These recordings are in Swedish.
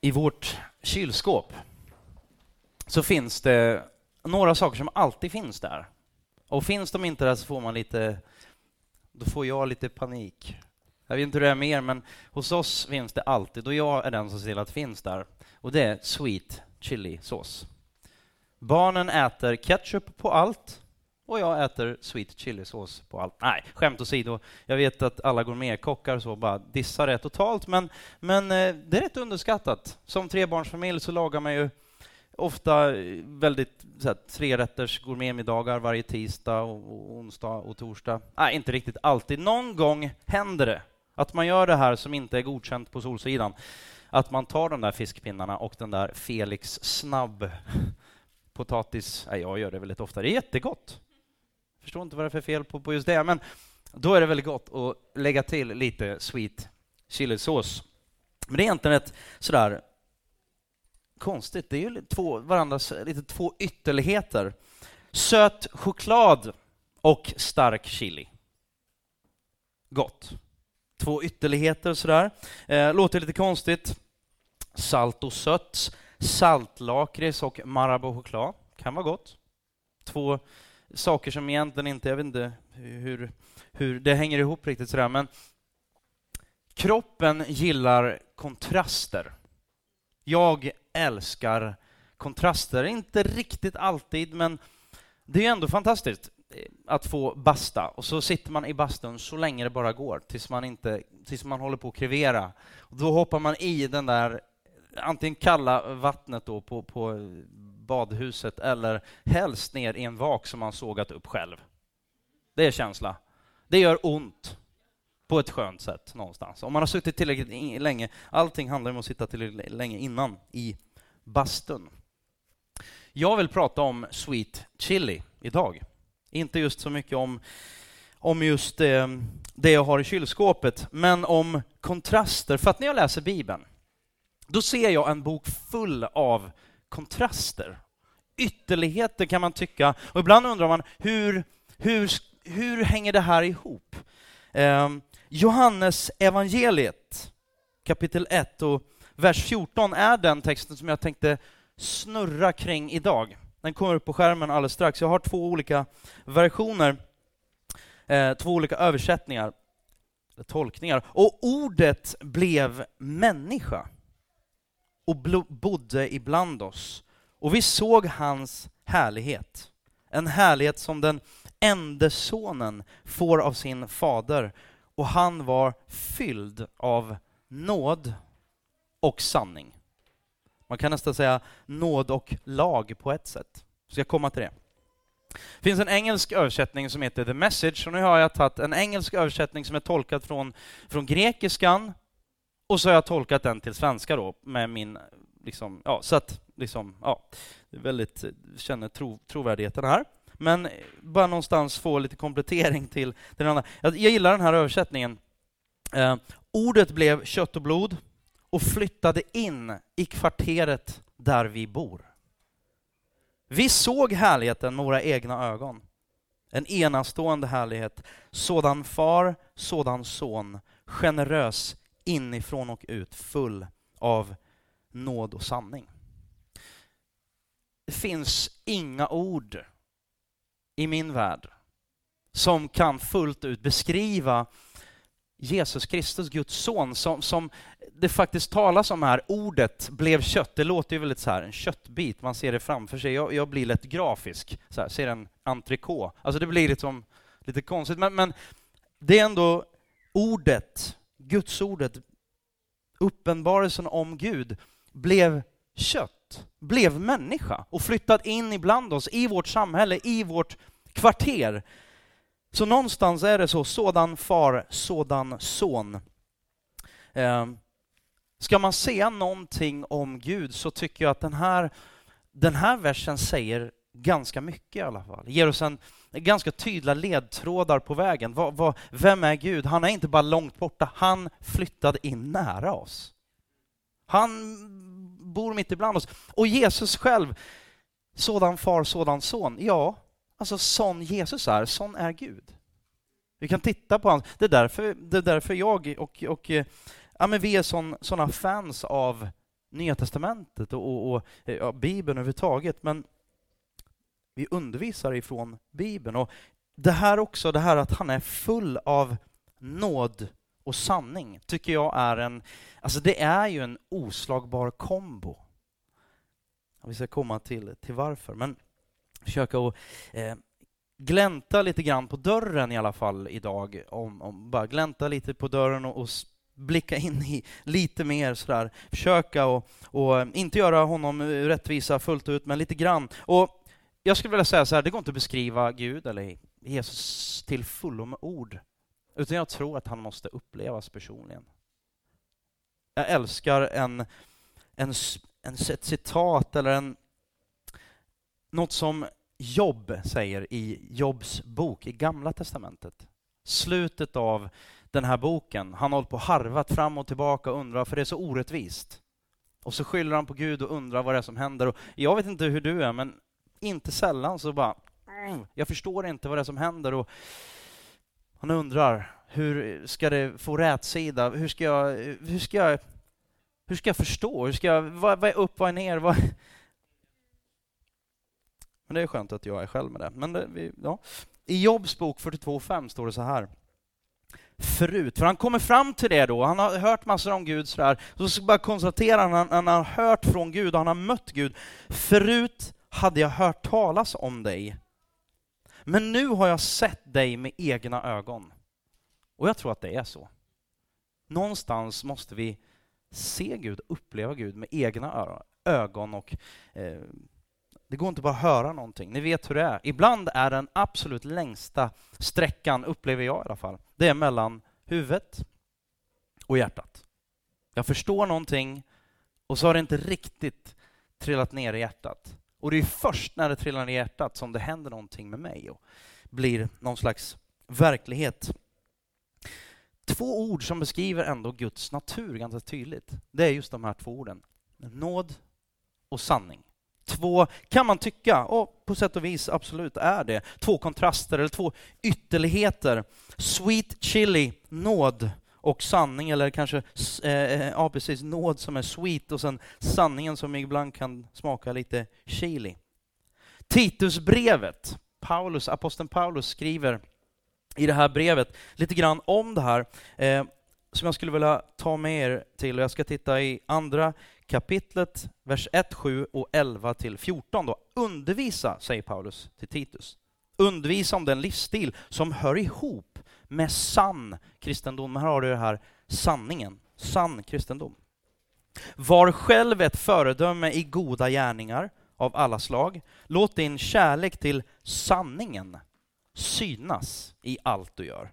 i vårt kylskåp så finns det några saker som alltid finns där. Och finns de inte där så får man lite, då får jag lite panik. Jag vet inte hur det är med er men hos oss finns det alltid, och jag är den som ser till att det finns där. Och det är sweet chili sås. Barnen äter ketchup på allt och jag äter sweet chili-sås på allt. Nej, skämt åsido. Jag vet att alla gourmetkockar så bara dissar det totalt, men, men eh, det är rätt underskattat. Som trebarnsfamilj så lagar man ju ofta eh, väldigt så här, trerätters gourmetmiddagar varje tisdag, och, och onsdag och torsdag. Nej, inte riktigt alltid. Någon gång händer det att man gör det här som inte är godkänt på Solsidan. Att man tar de där fiskpinnarna och den där Felix snabb potatis. Nej, jag gör det väldigt ofta. Det är jättegott. Förstår inte vad det är för fel på, på just det, men då är det väldigt gott att lägga till lite sweet chilisås. Men det är egentligen ett sådär konstigt. Det är ju två, varandras lite två ytterligheter. Söt choklad och stark chili. Gott. Två ytterligheter sådär. Eh, låter lite konstigt. Salt och sött. Saltlakrits och Marabou choklad. Kan vara gott. Två saker som egentligen inte, jag vet inte hur, hur det hänger ihop riktigt sådär, men kroppen gillar kontraster. Jag älskar kontraster, inte riktigt alltid, men det är ändå fantastiskt att få basta och så sitter man i bastun så länge det bara går tills man, inte, tills man håller på att krevera. Och då hoppar man i den där antingen kalla vattnet då på, på badhuset eller helst ner i en vak som man sågat upp själv. Det är känsla. Det gör ont på ett skönt sätt någonstans. Om man har suttit tillräckligt länge, allting handlar om att sitta tillräckligt länge innan i bastun. Jag vill prata om sweet chili idag. Inte just så mycket om, om just det, det jag har i kylskåpet, men om kontraster. För att när jag läser Bibeln, då ser jag en bok full av kontraster. Ytterligheter kan man tycka. Och ibland undrar man hur, hur, hur hänger det här ihop? Eh, Johannes evangeliet kapitel 1 och vers 14 är den texten som jag tänkte snurra kring idag. Den kommer upp på skärmen alldeles strax. Jag har två olika versioner, eh, två olika översättningar, tolkningar. Och ordet blev människa och bodde ibland oss. Och vi såg hans härlighet, en härlighet som den enda sonen får av sin fader, och han var fylld av nåd och sanning. Man kan nästan säga nåd och lag på ett sätt. Så jag komma till det. Det finns en engelsk översättning som heter The Message, och nu har jag tagit en engelsk översättning som är tolkad från, från grekiskan, och så har jag tolkat den till svenska då med min, liksom, ja, så att, liksom, ja, väldigt, känner tro, trovärdigheten här. Men bara någonstans få lite komplettering till den andra. Jag, jag gillar den här översättningen. Eh, ordet blev kött och blod och flyttade in i kvarteret där vi bor. Vi såg härligheten med våra egna ögon. En enastående härlighet. Sådan far, sådan son, generös inifrån och ut, full av nåd och sanning. Det finns inga ord i min värld som kan fullt ut beskriva Jesus Kristus, Guds son, som, som det faktiskt talas om här. Ordet blev kött. Det låter ju väldigt så här, en köttbit, man ser det framför sig. Jag, jag blir lätt grafisk, så här, ser en entrecote. Alltså det blir liksom lite konstigt, men, men det är ändå ordet, Gudsordet, uppenbarelsen om Gud, blev kött, blev människa och flyttat in ibland oss, i vårt samhälle, i vårt kvarter. Så någonstans är det så, sådan far, sådan son. Eh, ska man säga någonting om Gud så tycker jag att den här, den här versen säger ganska mycket i alla fall. Ger oss en, ganska tydliga ledtrådar på vägen. Vad, vad, vem är Gud? Han är inte bara långt borta, han flyttade in nära oss. Han bor mitt ibland oss. Och Jesus själv, sådan far, sådan son. Ja, Alltså sån Jesus är, sån är Gud. Vi kan titta på honom. Det är därför, det är därför jag och, och ja, men vi är sån, såna fans av Nya Testamentet och, och, och ja, Bibeln överhuvudtaget, men vi undervisar ifrån Bibeln. Och det här också, det här att han är full av nåd och sanning, tycker jag är en, alltså det är ju en oslagbar kombo. Vi ska komma till, till varför, men försöka att eh, glänta lite grann på dörren i alla fall idag. Om, om bara glänta lite på dörren och, och blicka in i lite mer sådär. Försöka och, och eh, inte göra honom rättvisa fullt ut, men lite grann. Och jag skulle vilja säga så här, det går inte att beskriva Gud eller Jesus till fullo med ord. Utan jag tror att han måste upplevas personligen. Jag älskar en, en, en, ett citat eller en, något som Jobb säger i Jobs bok i Gamla Testamentet. Slutet av den här boken. Han har hållit på och harvat fram och tillbaka och undrar, för det är så orättvist. Och så skyller han på Gud och undrar vad det är som händer. Och jag vet inte hur du är, men inte sällan så bara, mm, jag förstår inte vad det är som händer. Och han undrar, hur ska det få rätsida? Hur ska jag, hur ska jag, hur ska jag förstå? Hur ska jag, vad, vad är upp, vad är ner? Vad... Men det är skönt att jag är själv med det. Men det, vi, ja. I Jobs bok 42.5 står det så här. Förut, för han kommer fram till det då, han har hört massor om Gud sådär, så ska bara konstatera han, han har hört från Gud och han har mött Gud. Förut hade jag hört talas om dig, men nu har jag sett dig med egna ögon. Och jag tror att det är så. Någonstans måste vi se Gud, uppleva Gud med egna ögon och eh, det går inte bara att höra någonting. Ni vet hur det är. Ibland är den absolut längsta sträckan, upplever jag i alla fall, det är mellan huvudet och hjärtat. Jag förstår någonting och så har det inte riktigt trillat ner i hjärtat. Och det är först när det trillar ner i hjärtat som det händer någonting med mig och blir någon slags verklighet. Två ord som beskriver ändå Guds natur ganska tydligt. Det är just de här två orden. Nåd och sanning. Två, kan man tycka, och på sätt och vis absolut är det, två kontraster eller två ytterligheter. Sweet chili, nåd, och sanning, eller kanske eh, eh, ja, precis, nåd som är sweet och sen sanningen som ibland kan smaka lite chili. Titusbrevet, Paulus, aposteln Paulus skriver i det här brevet lite grann om det här eh, som jag skulle vilja ta med er till. Jag ska titta i andra kapitlet, vers 1, 7 och 11 till 14. Då. Undervisa, säger Paulus till Titus. Undervisa om den livsstil som hör ihop med sann kristendom. Här har du det här sanningen, sann kristendom. Var själv ett föredöme i goda gärningar av alla slag. Låt din kärlek till sanningen synas i allt du gör.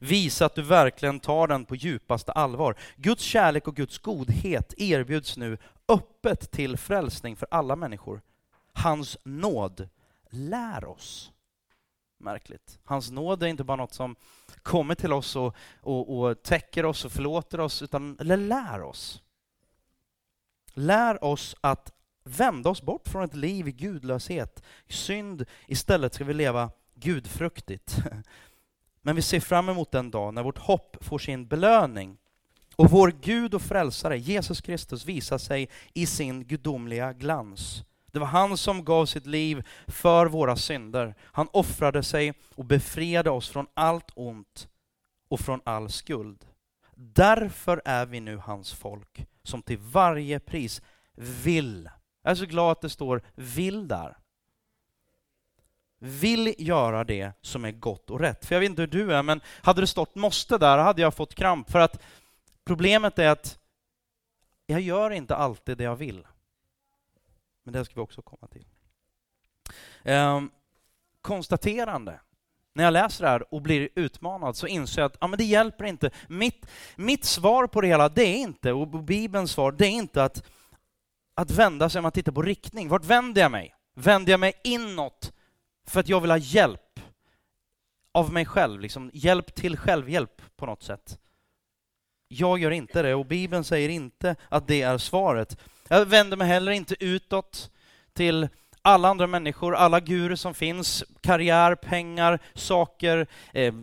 Visa att du verkligen tar den på djupaste allvar. Guds kärlek och Guds godhet erbjuds nu öppet till frälsning för alla människor. Hans nåd lär oss. Märkligt. Hans nåd är inte bara något som kommer till oss och, och, och täcker oss och förlåter oss, utan eller lär oss. Lär oss att vända oss bort från ett liv i gudlöshet, i synd. Istället ska vi leva gudfruktigt. Men vi ser fram emot den dag när vårt hopp får sin belöning och vår Gud och frälsare, Jesus Kristus, visar sig i sin gudomliga glans. Det var han som gav sitt liv för våra synder. Han offrade sig och befriade oss från allt ont och från all skuld. Därför är vi nu hans folk, som till varje pris vill. Jag är så glad att det står vill där vill göra det som är gott och rätt. För jag vet inte hur du är, men hade det stått måste där hade jag fått kramp. För att problemet är att jag gör inte alltid det jag vill. Men det ska vi också komma till. Ehm, konstaterande. När jag läser det här och blir utmanad så inser jag att ja, men det hjälper inte. Mitt, mitt svar på det hela, det är inte, och Bibelns svar, det är inte att, att vända sig om man tittar på riktning. Vart vänder jag mig? Vänder jag mig inåt för att jag vill ha hjälp av mig själv, liksom hjälp till självhjälp på något sätt. Jag gör inte det och Bibeln säger inte att det är svaret. Jag vänder mig heller inte utåt till alla andra människor, alla gurer som finns, karriär, pengar, saker, eh,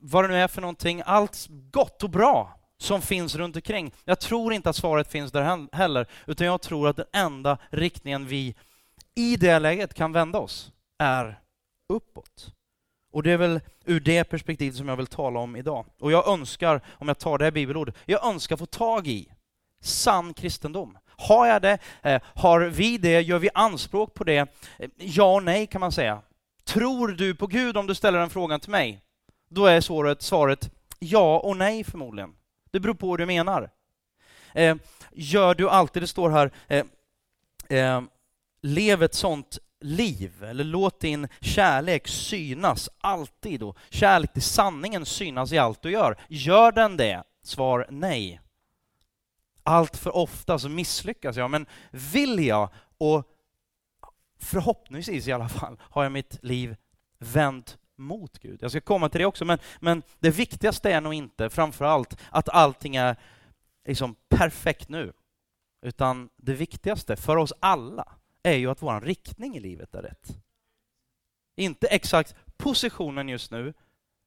vad det nu är för någonting. Allt gott och bra som finns runt omkring. Jag tror inte att svaret finns där heller, utan jag tror att den enda riktningen vi i det läget kan vända oss är uppåt. Och det är väl ur det perspektivet som jag vill tala om idag. Och jag önskar, om jag tar det här bibelordet, jag önskar få tag i sann kristendom. Har jag det? Eh, har vi det? Gör vi anspråk på det? Eh, ja och nej kan man säga. Tror du på Gud om du ställer den frågan till mig? Då är svaret, svaret ja och nej förmodligen. Det beror på vad du menar. Eh, gör du alltid, det står här, lev ett sånt liv, eller låt din kärlek synas alltid och kärlek till sanningen synas i allt du gör. Gör den det? Svar nej. Allt för ofta så misslyckas jag, men vill jag och förhoppningsvis i alla fall har jag mitt liv vänt mot Gud. Jag ska komma till det också, men, men det viktigaste är nog inte framför allt att allting är liksom perfekt nu, utan det viktigaste för oss alla är ju att vår riktning i livet är rätt. Inte exakt positionen just nu,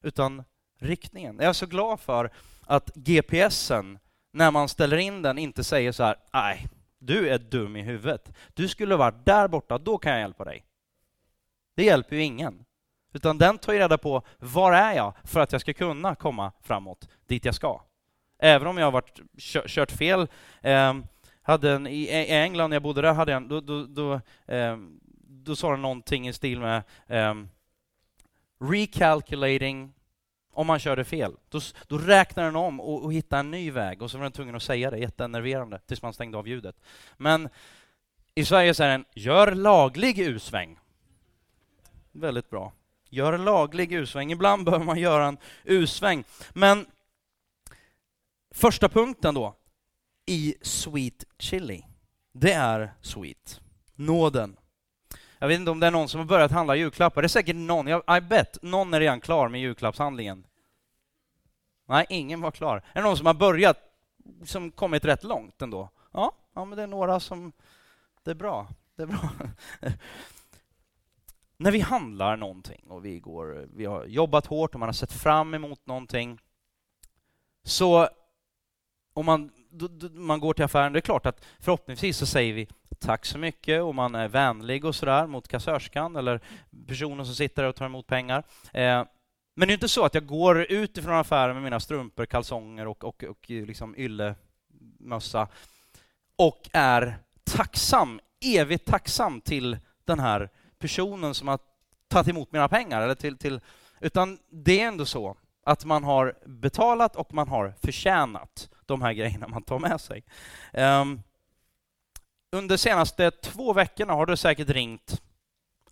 utan riktningen. Jag är så glad för att GPSen, när man ställer in den, inte säger så här, nej, du är dum i huvudet. Du skulle varit där borta, då kan jag hjälpa dig. Det hjälper ju ingen. Utan den tar ju reda på, var är jag för att jag ska kunna komma framåt, dit jag ska. Även om jag har varit, kört fel, eh, hade en, i, England, när jag bodde där, hade jag, då, då, då, eh, då sa den någonting i stil med eh, recalculating om man körde fel. Då, då räknar den om och, och hittar en ny väg och så var den tvungen att säga det, jätteenerverande, tills man stängde av ljudet. Men i Sverige säger den ”gör laglig U-sväng”. Väldigt bra. Gör laglig U-sväng. Ibland behöver man göra en U-sväng. Men första punkten då, i Sweet Chili. Det är sweet. Nåden. Jag vet inte om det är någon som har börjat handla julklappar. Det är säkert någon. I bet. Någon är redan klar med julklappshandlingen. Nej, ingen var klar. Är det någon som har börjat, som kommit rätt långt ändå? Ja, ja men det är några som... Det är bra. Det är bra. När vi handlar någonting och vi, går, vi har jobbat hårt och man har sett fram emot någonting, så om man man går till affären, det är klart att förhoppningsvis så säger vi tack så mycket och man är vänlig och sådär mot kassörskan eller personen som sitter där och tar emot pengar. Eh, men det är inte så att jag går ut ifrån affären med mina strumpor, kalsonger och, och, och liksom yllemössa och är tacksam, evigt tacksam till den här personen som har tagit emot mina pengar. Eller till, till, utan det är ändå så att man har betalat och man har förtjänat de här grejerna man tar med sig. Um, under de senaste två veckorna har det säkert ringt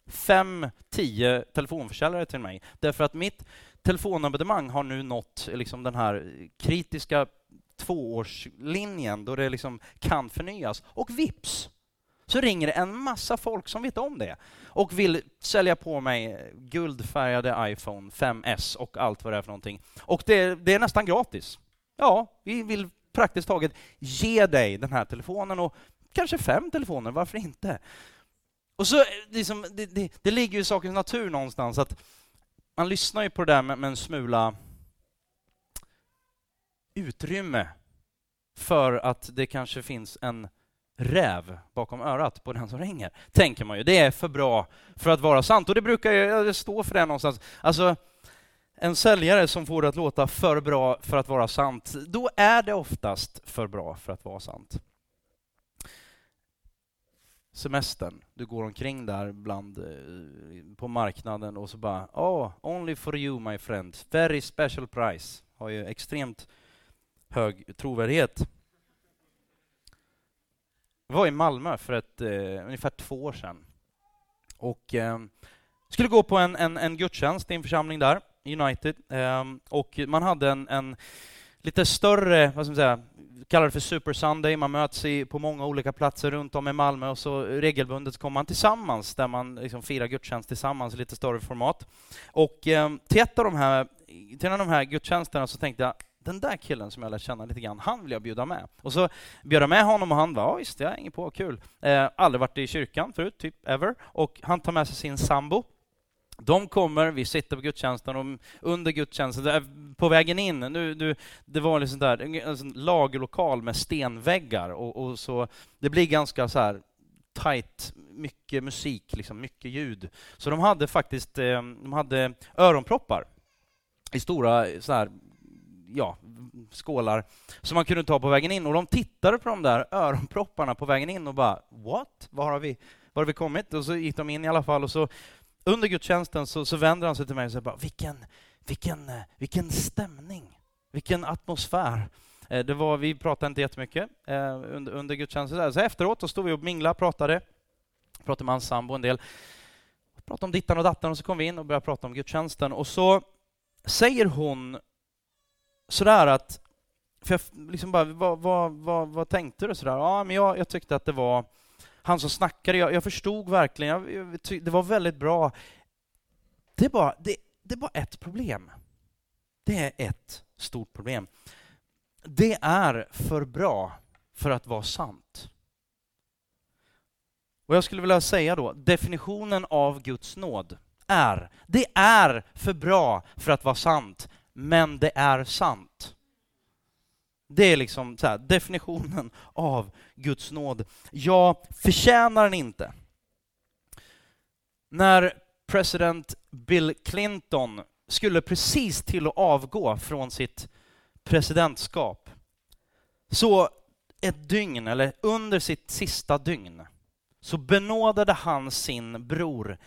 fem, tio telefonförsäljare till mig. Därför att mitt telefonabonnemang har nu nått liksom den här kritiska tvåårslinjen då det liksom kan förnyas. Och vips så ringer det en massa folk som vet om det och vill sälja på mig guldfärgade iPhone 5S och allt vad det är för någonting. Och det, det är nästan gratis. Ja, vi vill praktiskt taget ge dig den här telefonen och kanske fem telefoner, varför inte? Och så, liksom, det, det, det ligger ju i sakens natur någonstans att man lyssnar ju på det där med, med en smula utrymme för att det kanske finns en räv bakom örat på den som ringer, tänker man ju. Det är för bra för att vara sant och det brukar ju stå för det någonstans. Alltså, en säljare som får det att låta för bra för att vara sant, då är det oftast för bra för att vara sant. Semestern, du går omkring där bland, eh, på marknaden och så bara oh, only for you my friend, very special price. Har ju extremt hög trovärdighet. Jag var i Malmö för ett, eh, ungefär två år sedan och eh, skulle gå på en, en, en gudstjänst i en församling där. United. eh, och man hade en, en lite större, vad ska man säga, kallar det för Super Sunday. Man möts i, på många olika platser runt om i Malmö och så regelbundet kommer man tillsammans där man liksom firar gudstjänst tillsammans i lite större format. Och eh, till, ett av de här, till en av de här gudstjänsterna så tänkte jag den där killen som jag lärt känna lite grann, han vill jag bjuda med. Och så bjöd jag med honom och han var, ja visst, jag hänger på, kul. Eh, aldrig varit i kyrkan förut, typ ever. Och han tar med sig sin sambo de kommer, vi sitter på gudstjänsten och under gudstjänsten, på vägen in, nu, nu, det var liksom där, en lagerlokal med stenväggar och, och, så, det blir ganska så här tight, mycket musik, liksom, mycket ljud. Så de hade faktiskt eh, de hade öronproppar i stora så här, ja, skålar som man kunde ta på vägen in. Och de tittade på de där öronpropparna på vägen in och bara ”What? Var har vi, var har vi kommit?” Och så gick de in i alla fall och så under gudstjänsten så, så vänder han sig till mig och säger bara ”Vilken, vilken, eh, vilken stämning! Vilken atmosfär!” eh, det var, Vi pratade inte jättemycket eh, under, under gudstjänsten. Så efteråt så stod vi och minglade, pratade, pratade med hans sambo en del. Pratade om dittan och dattan och så kom vi in och började prata om gudstjänsten. Och så säger hon sådär att, för jag liksom bara, vad, vad, vad, vad tänkte du? Sådär? Ja, men jag, jag tyckte att det var han som snackade, jag, jag förstod verkligen, jag, jag, det var väldigt bra. Det är, bara, det, det är bara ett problem. Det är ett stort problem. Det är för bra för att vara sant. Och jag skulle vilja säga då, definitionen av Guds nåd är, det är för bra för att vara sant, men det är sant. Det är liksom här, definitionen av Guds nåd. Jag förtjänar den inte. När president Bill Clinton skulle precis till att avgå från sitt presidentskap, så ett dygn, eller under sitt sista dygn, så benådade han sin bror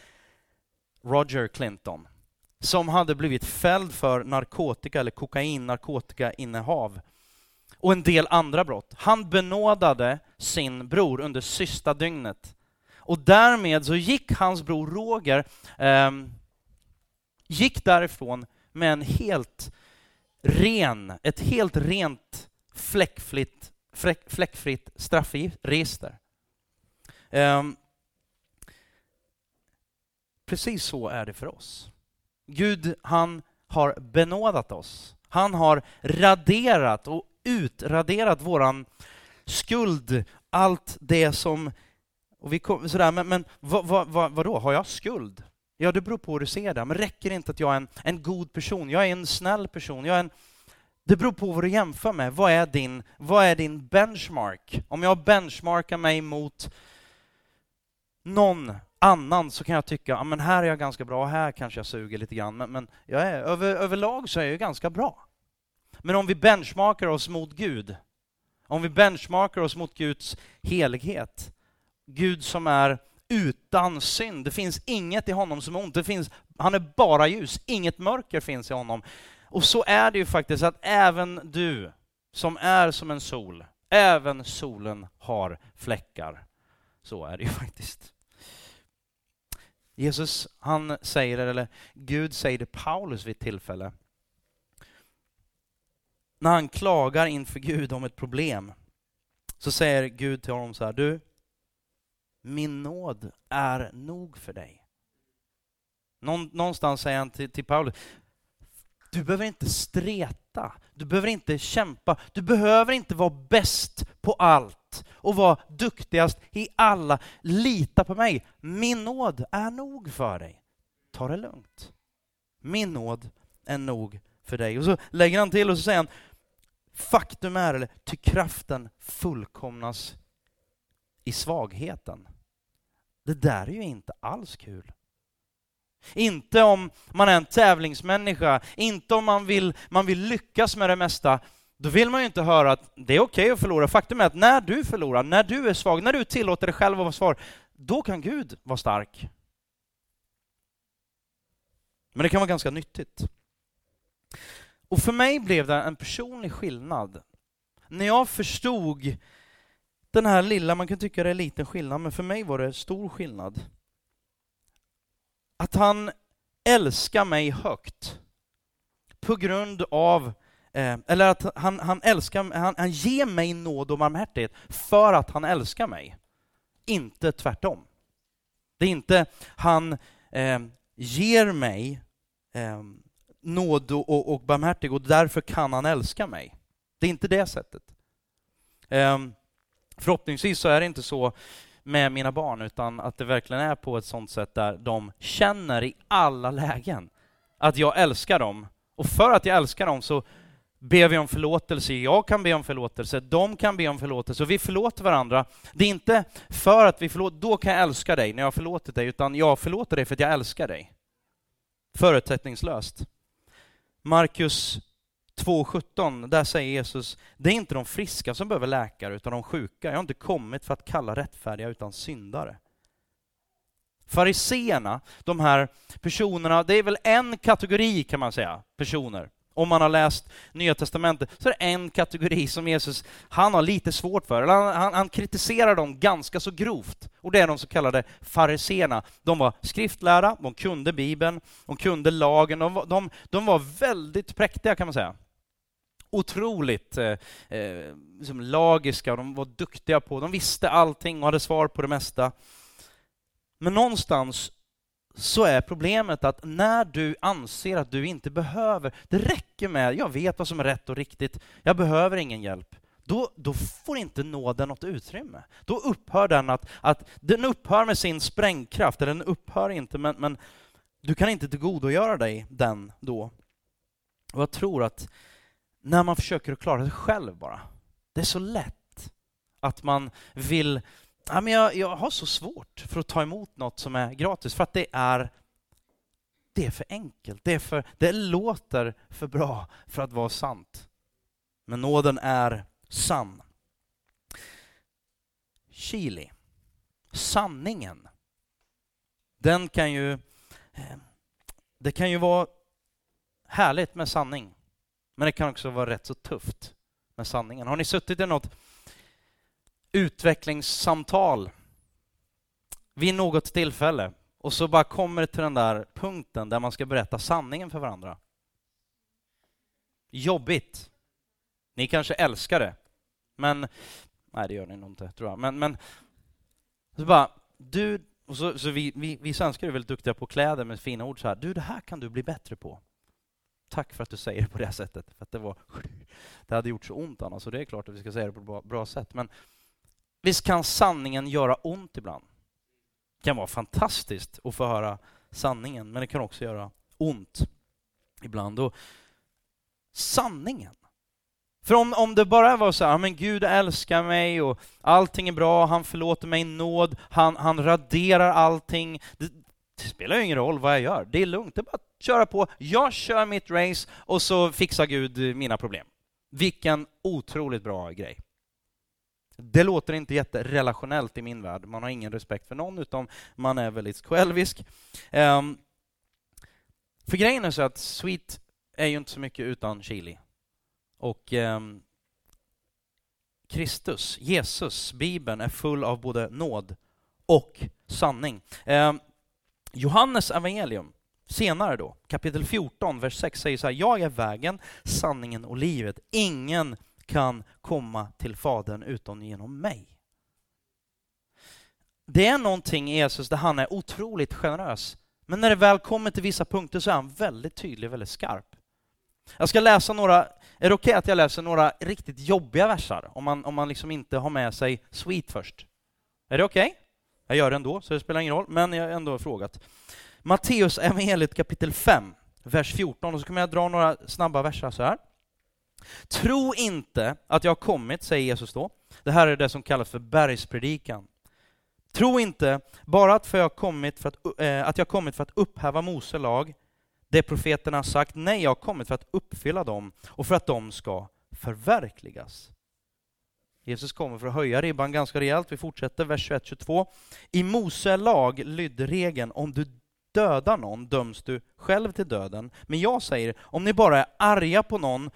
Roger Clinton som hade blivit fälld för narkotika eller kokain, narkotikainnehav och en del andra brott. Han benådade sin bror under sista dygnet. Och därmed så gick hans bror Roger eh, gick därifrån med en helt ren, ett helt rent fläckfritt, fläck, fläckfritt straffregister. Eh, precis så är det för oss. Gud, han har benådat oss. Han har raderat och utraderat våran skuld, allt det som... Och vi kom, sådär, men, men vad, vad, vad, vadå, har jag skuld? Ja, det beror på hur du ser det. Men räcker det inte att jag är en, en god person? Jag är en snäll person. Jag är en, det beror på vad du jämför med. Vad är, din, vad är din benchmark? Om jag benchmarkar mig mot någon annan så kan jag tycka att här är jag ganska bra, här kanske jag suger lite grann, men, men jag är, över, överlag så är jag ganska bra. Men om vi benchmarkar oss mot Gud, om vi benchmarkar oss mot Guds helighet, Gud som är utan synd, det finns inget i honom som är ont, det finns, han är bara ljus, inget mörker finns i honom. Och så är det ju faktiskt att även du som är som en sol, även solen har fläckar. Så är det ju faktiskt. Jesus, han säger eller Gud säger det Paulus vid ett tillfälle. När han klagar inför Gud om ett problem, så säger Gud till honom så här, du, min nåd är nog för dig. Någonstans säger han till, till Paulus, du behöver inte streta, du behöver inte kämpa, du behöver inte vara bäst på allt och vara duktigast i alla. Lita på mig, min nåd är nog för dig. Ta det lugnt. Min nåd är nog för dig. Och så lägger han till och så säger han, faktum är, eller ty kraften fullkomnas i svagheten. Det där är ju inte alls kul. Inte om man är en tävlingsmänniska, inte om man vill, man vill lyckas med det mesta. Då vill man ju inte höra att det är okej okay att förlora. Faktum är att när du förlorar, när du är svag, när du tillåter dig själv att vara svag, då kan Gud vara stark. Men det kan vara ganska nyttigt. Och för mig blev det en personlig skillnad när jag förstod den här lilla, man kan tycka det är en liten skillnad, men för mig var det stor skillnad. Att han älskar mig högt på grund av, eh, eller att han, han älskar, han, han ger mig nåd och barmhärtighet för att han älskar mig. Inte tvärtom. Det är inte han eh, ger mig eh, nåd och, och barmhärtig och därför kan han älska mig. Det är inte det sättet. Ehm, förhoppningsvis så är det inte så med mina barn, utan att det verkligen är på ett sånt sätt där de känner i alla lägen att jag älskar dem. Och för att jag älskar dem så ber vi om förlåtelse, jag kan be om förlåtelse, de kan be om förlåtelse, och vi förlåter varandra. Det är inte för att vi förlåter, då kan jag älska dig när jag har förlåtit dig, utan jag förlåter dig för att jag älskar dig. Förutsättningslöst. Markus 2.17, där säger Jesus, det är inte de friska som behöver läkare, utan de sjuka. Jag har inte kommit för att kalla rättfärdiga, utan syndare. Fariseerna, de här personerna, det är väl en kategori kan man säga, personer. Om man har läst Nya Testamentet så är det en kategori som Jesus, han har lite svårt för. Han, han, han kritiserar dem ganska så grovt. Och det är de så kallade fariseerna. De var skriftlärda, de kunde Bibeln, de kunde lagen, de, de, de var väldigt präktiga kan man säga otroligt eh, eh, liksom lagiska och de var duktiga på, de visste allting och hade svar på det mesta. Men någonstans så är problemet att när du anser att du inte behöver, det räcker med, jag vet vad som är rätt och riktigt, jag behöver ingen hjälp. Då, då får inte nåden något utrymme. Då upphör den att, att den upphör med sin sprängkraft, eller den upphör inte, men, men du kan inte tillgodogöra dig den då. Och jag tror att när man försöker att klara sig själv bara, det är så lätt att man vill ja, men jag, jag har så svårt för att ta emot något som är gratis, för att det är det är för enkelt, det, är för, det låter för bra för att vara sant. Men nåden är sann. Chili, sanningen, den kan ju... Eh, det kan ju vara härligt med sanning, men det kan också vara rätt så tufft med sanningen. Har ni suttit i något utvecklingssamtal vid något tillfälle och så bara kommer det till den där punkten där man ska berätta sanningen för varandra. Jobbigt. Ni kanske älskar det, men nej, det gör ni nog inte, tror jag. Men, men så bara, du, och så, så vi, vi, vi svenskar är väldigt duktiga på kläder med fina ord så här. Du, det här kan du bli bättre på. Tack för att du säger det på det sättet. För att det, var, det hade gjort så ont annars, så det är klart att vi ska säga det på ett bra, bra sätt. Men Visst kan sanningen göra ont ibland? Det kan vara fantastiskt att få höra sanningen, men det kan också göra ont ibland. Och sanningen. För om, om det bara var så här, men Gud älskar mig och allting är bra, han förlåter mig nåd, han, han raderar allting. Det, det, spelar ju ingen roll vad jag gör, det är lugnt, det är bara att köra på. Jag kör mitt race och så fixar Gud mina problem. Vilken otroligt bra grej. Det låter inte jätterelationellt i min värld. Man har ingen respekt för någon, utan man är väldigt självisk. Um, för grejen är så att sweet är ju inte så mycket utan chili. Och um, Kristus, Jesus, Bibeln är full av både nåd och sanning. Um, Johannes evangelium, senare då, kapitel 14, vers 6 säger så här, jag är vägen, sanningen och livet. Ingen kan komma till Fadern utom genom mig. Det är någonting i Jesus där han är otroligt generös. Men när det väl kommer till vissa punkter så är han väldigt tydlig, väldigt skarp. Jag ska läsa några, är det okej okay att jag läser några riktigt jobbiga versar? Om man, om man liksom inte har med sig sweet först. Är det okej? Okay? Jag gör det ändå, så det spelar ingen roll, men jag har ändå frågat. Matteus evangeliet kapitel 5, vers 14, och så kommer jag dra några snabba versar så här. Tro inte att jag har kommit, säger Jesus då. Det här är det som kallas för bergspredikan. Tro inte bara att, för jag kommit för att, äh, att jag kommit för att upphäva Mose lag, det profeterna har sagt. Nej, jag har kommit för att uppfylla dem och för att de ska förverkligas. Jesus kommer för att höja ribban ganska rejält. Vi fortsätter, vers 21-22. I Mose lag lydde regeln, om du dödar någon döms du själv till döden. Men jag säger, om ni bara är arga på någon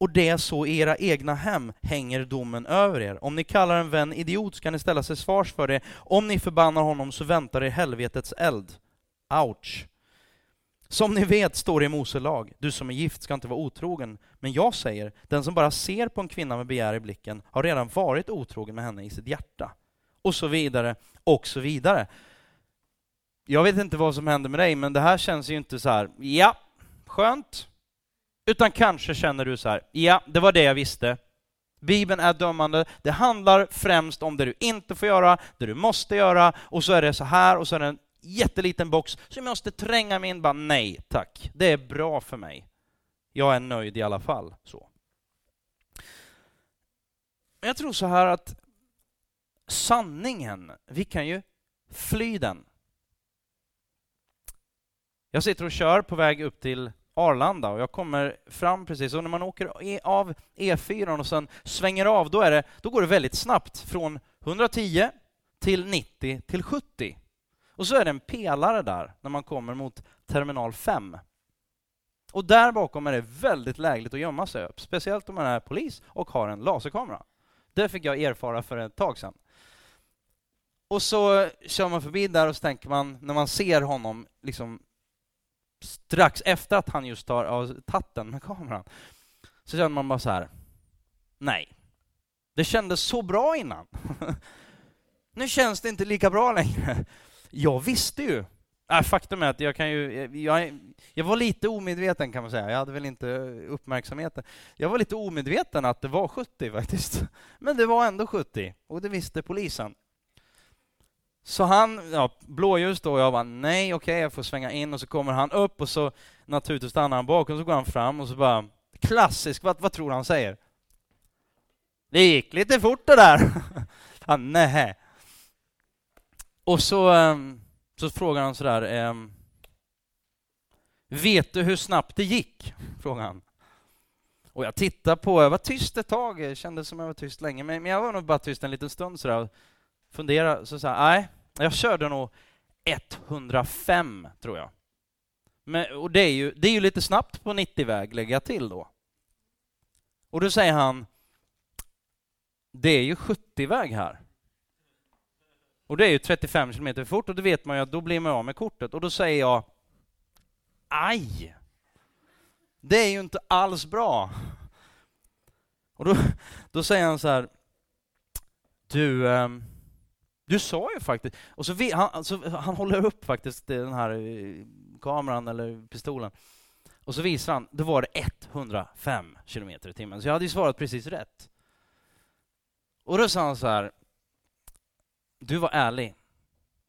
och det så i era egna hem hänger domen över er. Om ni kallar en vän idiot ska ni ställa sig svars för det. Om ni förbannar honom så väntar er helvetets eld. Ouch. Som ni vet står det i Mose lag, du som är gift ska inte vara otrogen. Men jag säger, den som bara ser på en kvinna med begär i blicken har redan varit otrogen med henne i sitt hjärta. Och så vidare, och så vidare. Jag vet inte vad som händer med dig, men det här känns ju inte så här, ja, skönt, utan kanske känner du så här, ja, det var det jag visste. Bibeln är dömande. Det handlar främst om det du inte får göra, det du måste göra, och så är det så här, och så är det en jätteliten box som jag måste tränga mig in. Bara nej, tack. Det är bra för mig. Jag är nöjd i alla fall. Så. Men jag tror så här att sanningen, vi kan ju fly den. Jag sitter och kör på väg upp till Arlanda och jag kommer fram precis och när man åker e, av E4 och sen svänger av, då, är det, då går det väldigt snabbt från 110 till 90 till 70. Och så är det en pelare där när man kommer mot terminal 5. Och där bakom är det väldigt lägligt att gömma sig upp, speciellt om man är polis och har en laserkamera. Det fick jag erfara för ett tag sedan. Och så kör man förbi där och så tänker man, när man ser honom liksom strax efter att han just har tagit den med kameran, så känner man bara så här, nej. Det kändes så bra innan. nu känns det inte lika bra längre. Jag visste ju. Äh, faktum är att jag kan ju, jag, jag var lite omedveten kan man säga. Jag hade väl inte uppmärksamheten. Jag var lite omedveten att det var 70 faktiskt. Men det var ändå 70 och det visste polisen. Så han, ja, blåljus då, och jag bara nej, okej, okay, jag får svänga in och så kommer han upp och så naturligtvis stannar han bakom, så går han fram och så bara klassisk, vad, vad tror han säger? Det gick lite fort det där. han, nej. Och så, ehm, så frågar han sådär, ehm, vet du hur snabbt det gick? Frågar han. Och jag tittar på, jag var tyst ett tag, kändes som jag var tyst länge, men jag var nog bara tyst en liten stund sådär fundera, så sa nej, jag körde nog 105 tror jag. Men, och det är, ju, det är ju lite snabbt på 90-väg, lägger jag till då. Och då säger han, det är ju 70-väg här. Och det är ju 35 km fort och då vet man ju att då blir man av med kortet. Och då säger jag, aj! Det är ju inte alls bra. Och då, då säger han så här, du, um, du sa ju faktiskt... Och så vi, han, alltså, han håller upp faktiskt den här eh, kameran eller pistolen. Och så visar han, då var det 105 kilometer i timmen. Så jag hade ju svarat precis rätt. Och då sa han så här, du var ärlig.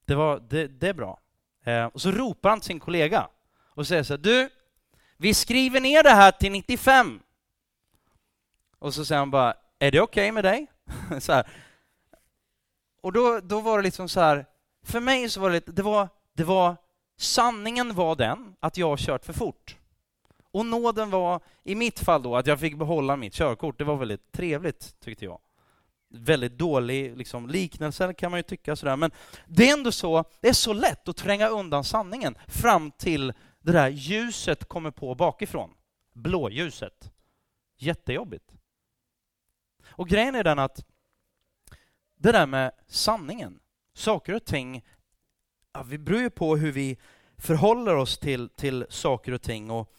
Det, var, det, det är bra. Eh, och så ropar han till sin kollega och säger så här, du, vi skriver ner det här till 95. Och så säger han bara, är det okej okay med dig? så här, och då, då var det liksom så här, för mig så var det, det var, det var, sanningen var den att jag har kört för fort. Och nåden var, i mitt fall då, att jag fick behålla mitt körkort. Det var väldigt trevligt, tyckte jag. Väldigt dålig liksom, liknelse kan man ju tycka sådär, men det är ändå så, det är så lätt att tränga undan sanningen fram till det där ljuset kommer på bakifrån. Blåljuset. Jättejobbigt. Och grejen är den att det där med sanningen. Saker och ting, ja, vi beror ju på hur vi förhåller oss till, till saker och ting. Och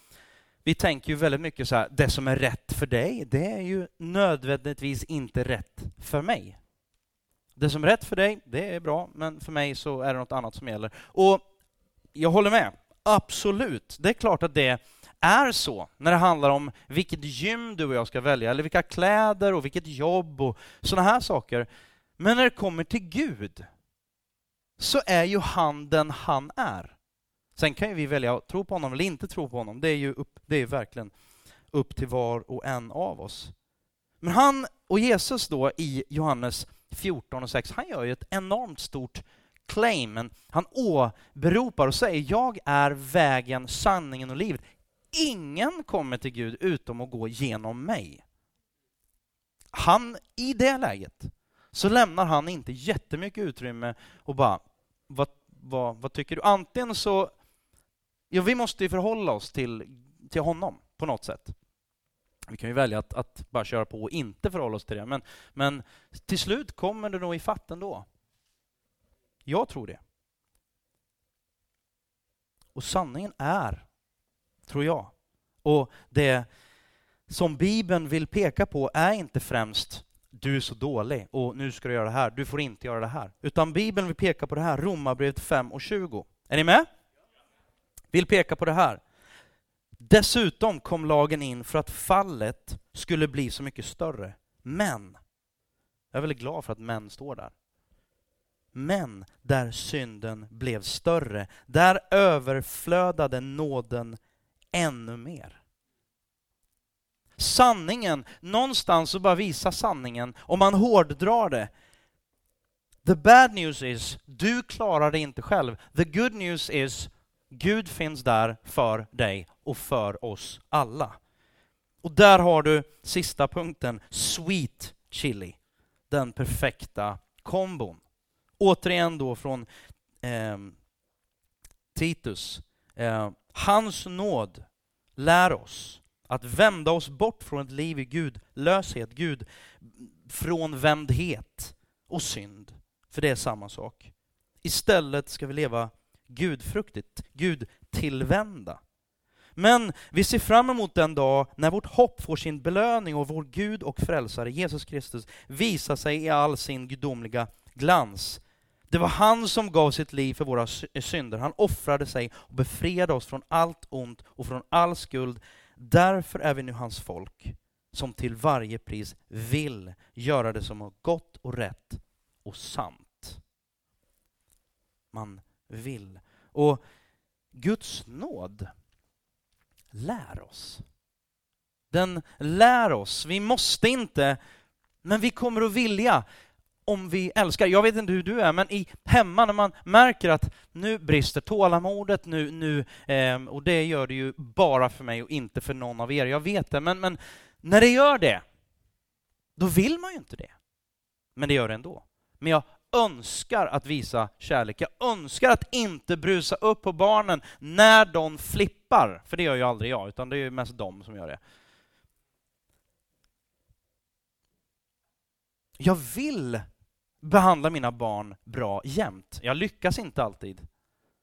vi tänker ju väldigt mycket så här, det som är rätt för dig, det är ju nödvändigtvis inte rätt för mig. Det som är rätt för dig, det är bra, men för mig så är det något annat som gäller. Och jag håller med, absolut. Det är klart att det är så när det handlar om vilket gym du och jag ska välja, eller vilka kläder och vilket jobb och sådana här saker. Men när det kommer till Gud så är ju han den han är. Sen kan ju vi välja att tro på honom eller inte tro på honom. Det är ju upp, det är verkligen upp till var och en av oss. Men han och Jesus då i Johannes 14 och 6, han gör ju ett enormt stort claim. Men han åberopar och säger jag är vägen, sanningen och livet. Ingen kommer till Gud utom att gå genom mig. Han, i det läget, så lämnar han inte jättemycket utrymme och bara, vad, vad, vad tycker du? Antingen så, ja vi måste ju förhålla oss till, till honom på något sätt. Vi kan ju välja att, att, bara köra på och inte förhålla oss till det, men, men till slut kommer det nog i ändå. Jag tror det. Och sanningen är, tror jag, och det som Bibeln vill peka på är inte främst du är så dålig och nu ska du göra det här, du får inte göra det här. Utan Bibeln vill peka på det här, Romarbrevet 5 och 20. Är ni med? Vill peka på det här. Dessutom kom lagen in för att fallet skulle bli så mycket större. Men, jag är väldigt glad för att men står där. Men där synden blev större, där överflödade nåden ännu mer. Sanningen, någonstans så bara visa sanningen, om man hårddrar det. The bad news is, du klarar det inte själv. The good news is, Gud finns där för dig och för oss alla. Och där har du sista punkten, sweet chili. Den perfekta kombon. Återigen då från eh, Titus. Eh, hans nåd lär oss att vända oss bort från ett liv i Gud, löshet, Gud, från vändhet och synd. För det är samma sak. Istället ska vi leva gudfruktigt, Gud tillvända. Men vi ser fram emot den dag när vårt hopp får sin belöning och vår Gud och frälsare Jesus Kristus visar sig i all sin gudomliga glans. Det var han som gav sitt liv för våra synder. Han offrade sig och befriade oss från allt ont och från all skuld. Därför är vi nu hans folk, som till varje pris vill göra det som är gott och rätt och sant. Man vill. Och Guds nåd lär oss. Den lär oss. Vi måste inte, men vi kommer att vilja om vi älskar. Jag vet inte hur du är, men i hemma när man märker att nu brister tålamodet, nu, nu, eh, och det gör det ju bara för mig och inte för någon av er, jag vet det, men, men när det gör det, då vill man ju inte det. Men det gör det ändå. Men jag önskar att visa kärlek. Jag önskar att inte brusa upp på barnen när de flippar, för det gör ju aldrig jag, utan det är ju mest de som gör det. Jag vill behandla mina barn bra jämt. Jag lyckas inte alltid,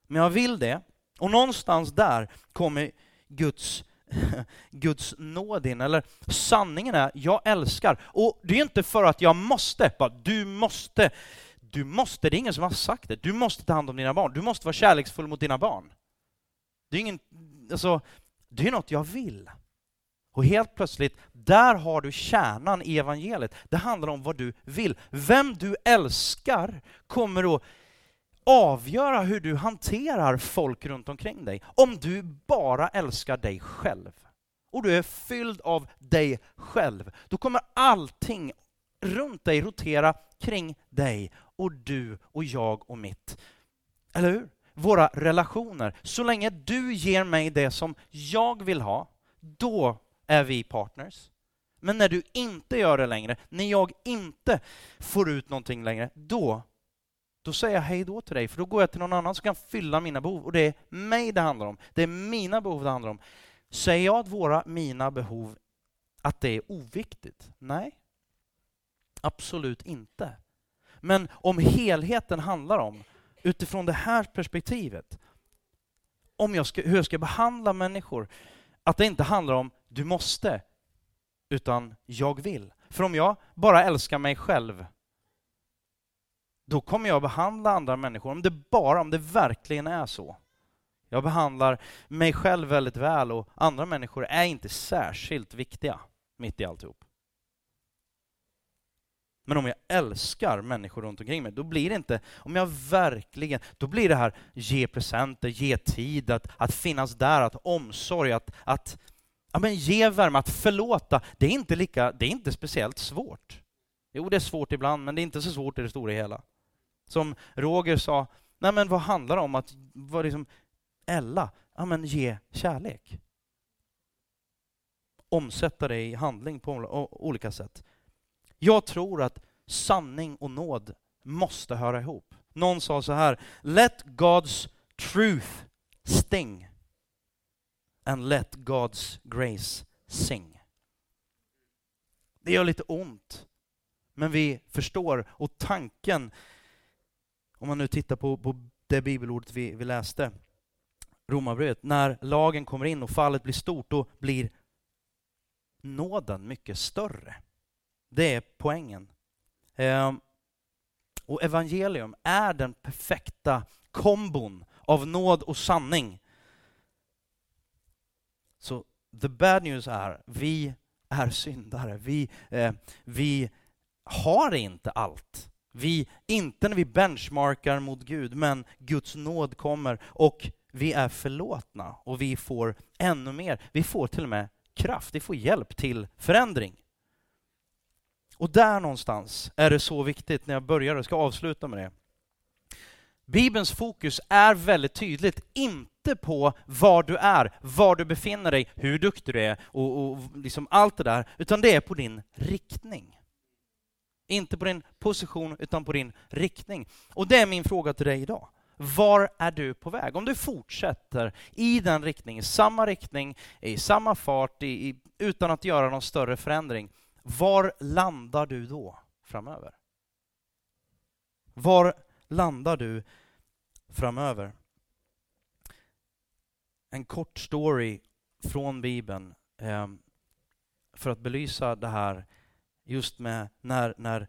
men jag vill det. Och någonstans där kommer Guds Guds nåd in, eller sanningen är, jag älskar. Och det är inte för att jag måste, bara du måste du måste, det är ingen som har sagt det, du måste ta hand om dina barn, du måste vara kärleksfull mot dina barn. Det är, ingen, alltså, det är något jag vill. Och helt plötsligt, där har du kärnan i evangeliet. Det handlar om vad du vill. Vem du älskar kommer att avgöra hur du hanterar folk runt omkring dig. Om du bara älskar dig själv och du är fylld av dig själv, då kommer allting runt dig rotera kring dig och du och jag och mitt. Eller hur? Våra relationer. Så länge du ger mig det som jag vill ha, då är vi partners. Men när du inte gör det längre, när jag inte får ut någonting längre, då, då säger jag hej då till dig, för då går jag till någon annan som kan fylla mina behov. Och det är mig det handlar om. Det är mina behov det handlar om. Säger jag att våra, mina behov, att det är oviktigt? Nej, absolut inte. Men om helheten handlar om, utifrån det här perspektivet, om jag ska, hur jag ska behandla människor, att det inte handlar om du måste, utan jag vill. För om jag bara älskar mig själv, då kommer jag behandla andra människor, om det bara, om det verkligen är så. Jag behandlar mig själv väldigt väl och andra människor är inte särskilt viktiga mitt i alltihop. Men om jag älskar människor runt omkring mig, då blir det inte, om jag verkligen, då blir det här ge presenter, ge tid, att, att finnas där, att omsorg, att, att ja, men ge värme, att förlåta. Det är, inte lika, det är inte speciellt svårt. Jo, det är svårt ibland, men det är inte så svårt i det stora hela. Som Roger sa, nej men vad handlar det om att, vad liksom, Ella, ja men ge kärlek. Omsätta det i handling på olika sätt. Jag tror att sanning och nåd måste höra ihop. Någon sa så här, let God's truth sting and let God's grace sing. Det gör lite ont, men vi förstår. Och tanken, om man nu tittar på, på det bibelordet vi, vi läste, Romarbrevet, när lagen kommer in och fallet blir stort, då blir nåden mycket större. Det är poängen. Ehm, och evangelium är den perfekta kombon av nåd och sanning. Så the bad news är, vi är syndare. Vi, eh, vi har inte allt. Vi, inte när vi benchmarkar mot Gud, men Guds nåd kommer och vi är förlåtna och vi får ännu mer. Vi får till och med kraft, vi får hjälp till förändring. Och där någonstans är det så viktigt när jag börjar och ska avsluta med det. Bibelns fokus är väldigt tydligt, inte på var du är, var du befinner dig, hur duktig du är och, och liksom allt det där, utan det är på din riktning. Inte på din position, utan på din riktning. Och det är min fråga till dig idag. Var är du på väg? Om du fortsätter i den riktningen, samma riktning, i samma fart, i, i, utan att göra någon större förändring, var landar du då framöver? Var landar du framöver? En kort story från Bibeln eh, för att belysa det här just med när, när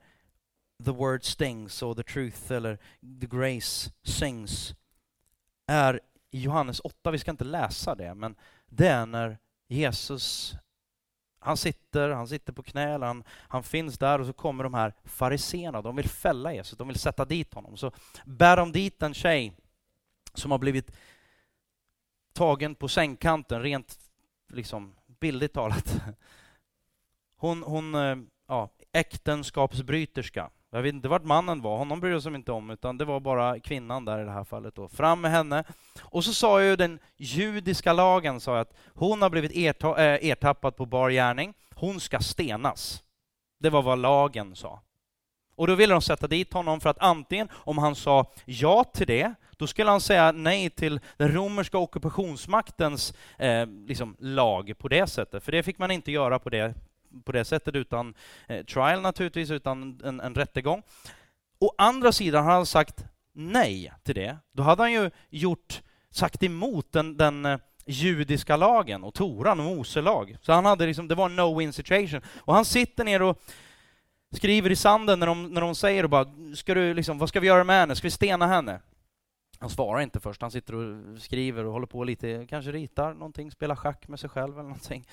the word stings och the truth eller the grace sings är i Johannes 8, vi ska inte läsa det, men det är när Jesus han sitter, han sitter på knä, han, han finns där och så kommer de här fariseerna, de vill fälla Jesus, de vill sätta dit honom. Så bär de dit en tjej som har blivit tagen på sängkanten, rent liksom bildligt talat. Hon, hon eh, ja, äktenskapsbryterska. Jag vet inte vart mannen var, honom brydde sig inte om, utan det var bara kvinnan där i det här fallet. Då. Fram med henne. Och så sa ju den judiska lagen sa att hon har blivit erta äh, ertappad på bar gärning, hon ska stenas. Det var vad lagen sa. Och då ville de sätta dit honom för att antingen, om han sa ja till det, då skulle han säga nej till den romerska ockupationsmaktens eh, liksom, lag på det sättet, för det fick man inte göra på det på det sättet utan eh, trial naturligtvis, utan en, en rättegång. Å andra sidan har han sagt nej till det. Då hade han ju gjort, sagt emot den, den eh, judiska lagen och Toran och Mose lag. Så han hade liksom, det var en no-win situation. Och han sitter ner och skriver i sanden när de, när de säger och bara, ska du liksom, vad ska vi göra med henne? Ska vi stena henne? Han svarar inte först, han sitter och skriver och håller på lite, kanske ritar någonting, spelar schack med sig själv eller någonting.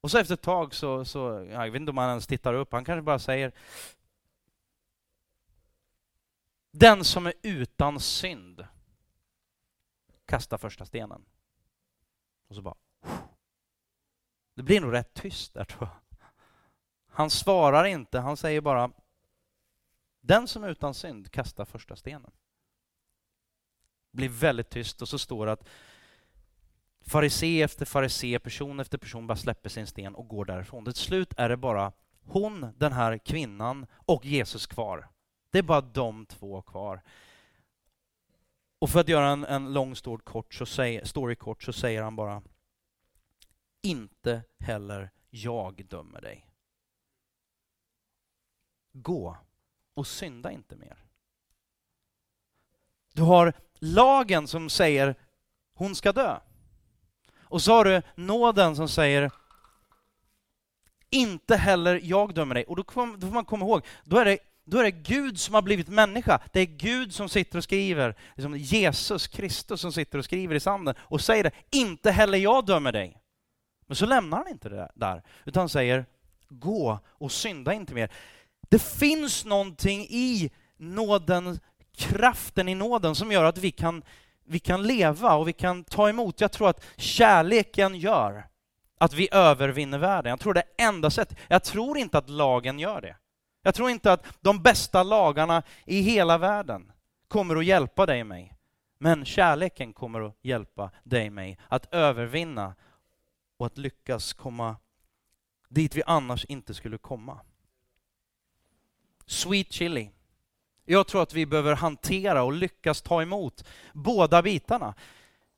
Och så efter ett tag så, så jag vet inte om han ens tittar upp, han kanske bara säger Den som är utan synd kasta första stenen. Och så bara Det blir nog rätt tyst där tror jag. Han svarar inte, han säger bara Den som är utan synd kasta första stenen. Det blir väldigt tyst och så står det att farisé efter farisé, person efter person bara släpper sin sten och går därifrån. Till slut är det bara hon, den här kvinnan och Jesus kvar. Det är bara de två kvar. Och för att göra en, en lång story kort, så säger, story kort så säger han bara Inte heller jag dömer dig. Gå och synda inte mer. Du har lagen som säger hon ska dö. Och så har du nåden som säger inte heller jag dömer dig. Och då, kom, då får man komma ihåg, då är, det, då är det Gud som har blivit människa. Det är Gud som sitter och skriver, liksom Jesus Kristus som sitter och skriver i sanden och säger det, inte heller jag dömer dig. Men så lämnar han inte det där, utan han säger, gå och synda inte mer. Det finns någonting i nåden, kraften i nåden som gör att vi kan vi kan leva och vi kan ta emot. Jag tror att kärleken gör att vi övervinner världen. Jag tror det är enda sättet. Jag tror inte att lagen gör det. Jag tror inte att de bästa lagarna i hela världen kommer att hjälpa dig och mig. Men kärleken kommer att hjälpa dig och mig att övervinna och att lyckas komma dit vi annars inte skulle komma. Sweet chili. Jag tror att vi behöver hantera och lyckas ta emot båda bitarna.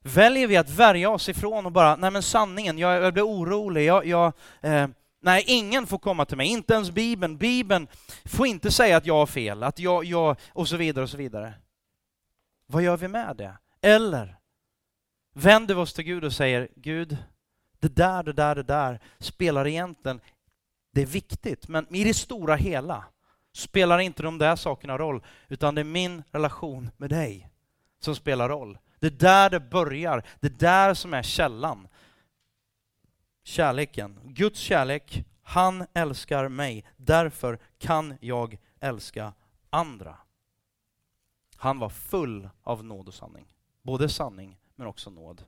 Väljer vi att värja oss ifrån och bara, nej men sanningen, jag, jag blir orolig, jag, jag eh, nej ingen får komma till mig, inte ens Bibeln. Bibeln får inte säga att jag har fel, att jag, jag, och så vidare och så vidare. Vad gör vi med det? Eller vänder vi oss till Gud och säger, Gud, det där, det där, det där spelar egentligen, det är viktigt, men i det stora hela spelar inte de där sakerna roll, utan det är min relation med dig som spelar roll. Det är där det börjar, det är där som är källan. Kärleken, Guds kärlek, han älskar mig, därför kan jag älska andra. Han var full av nåd och sanning, både sanning men också nåd.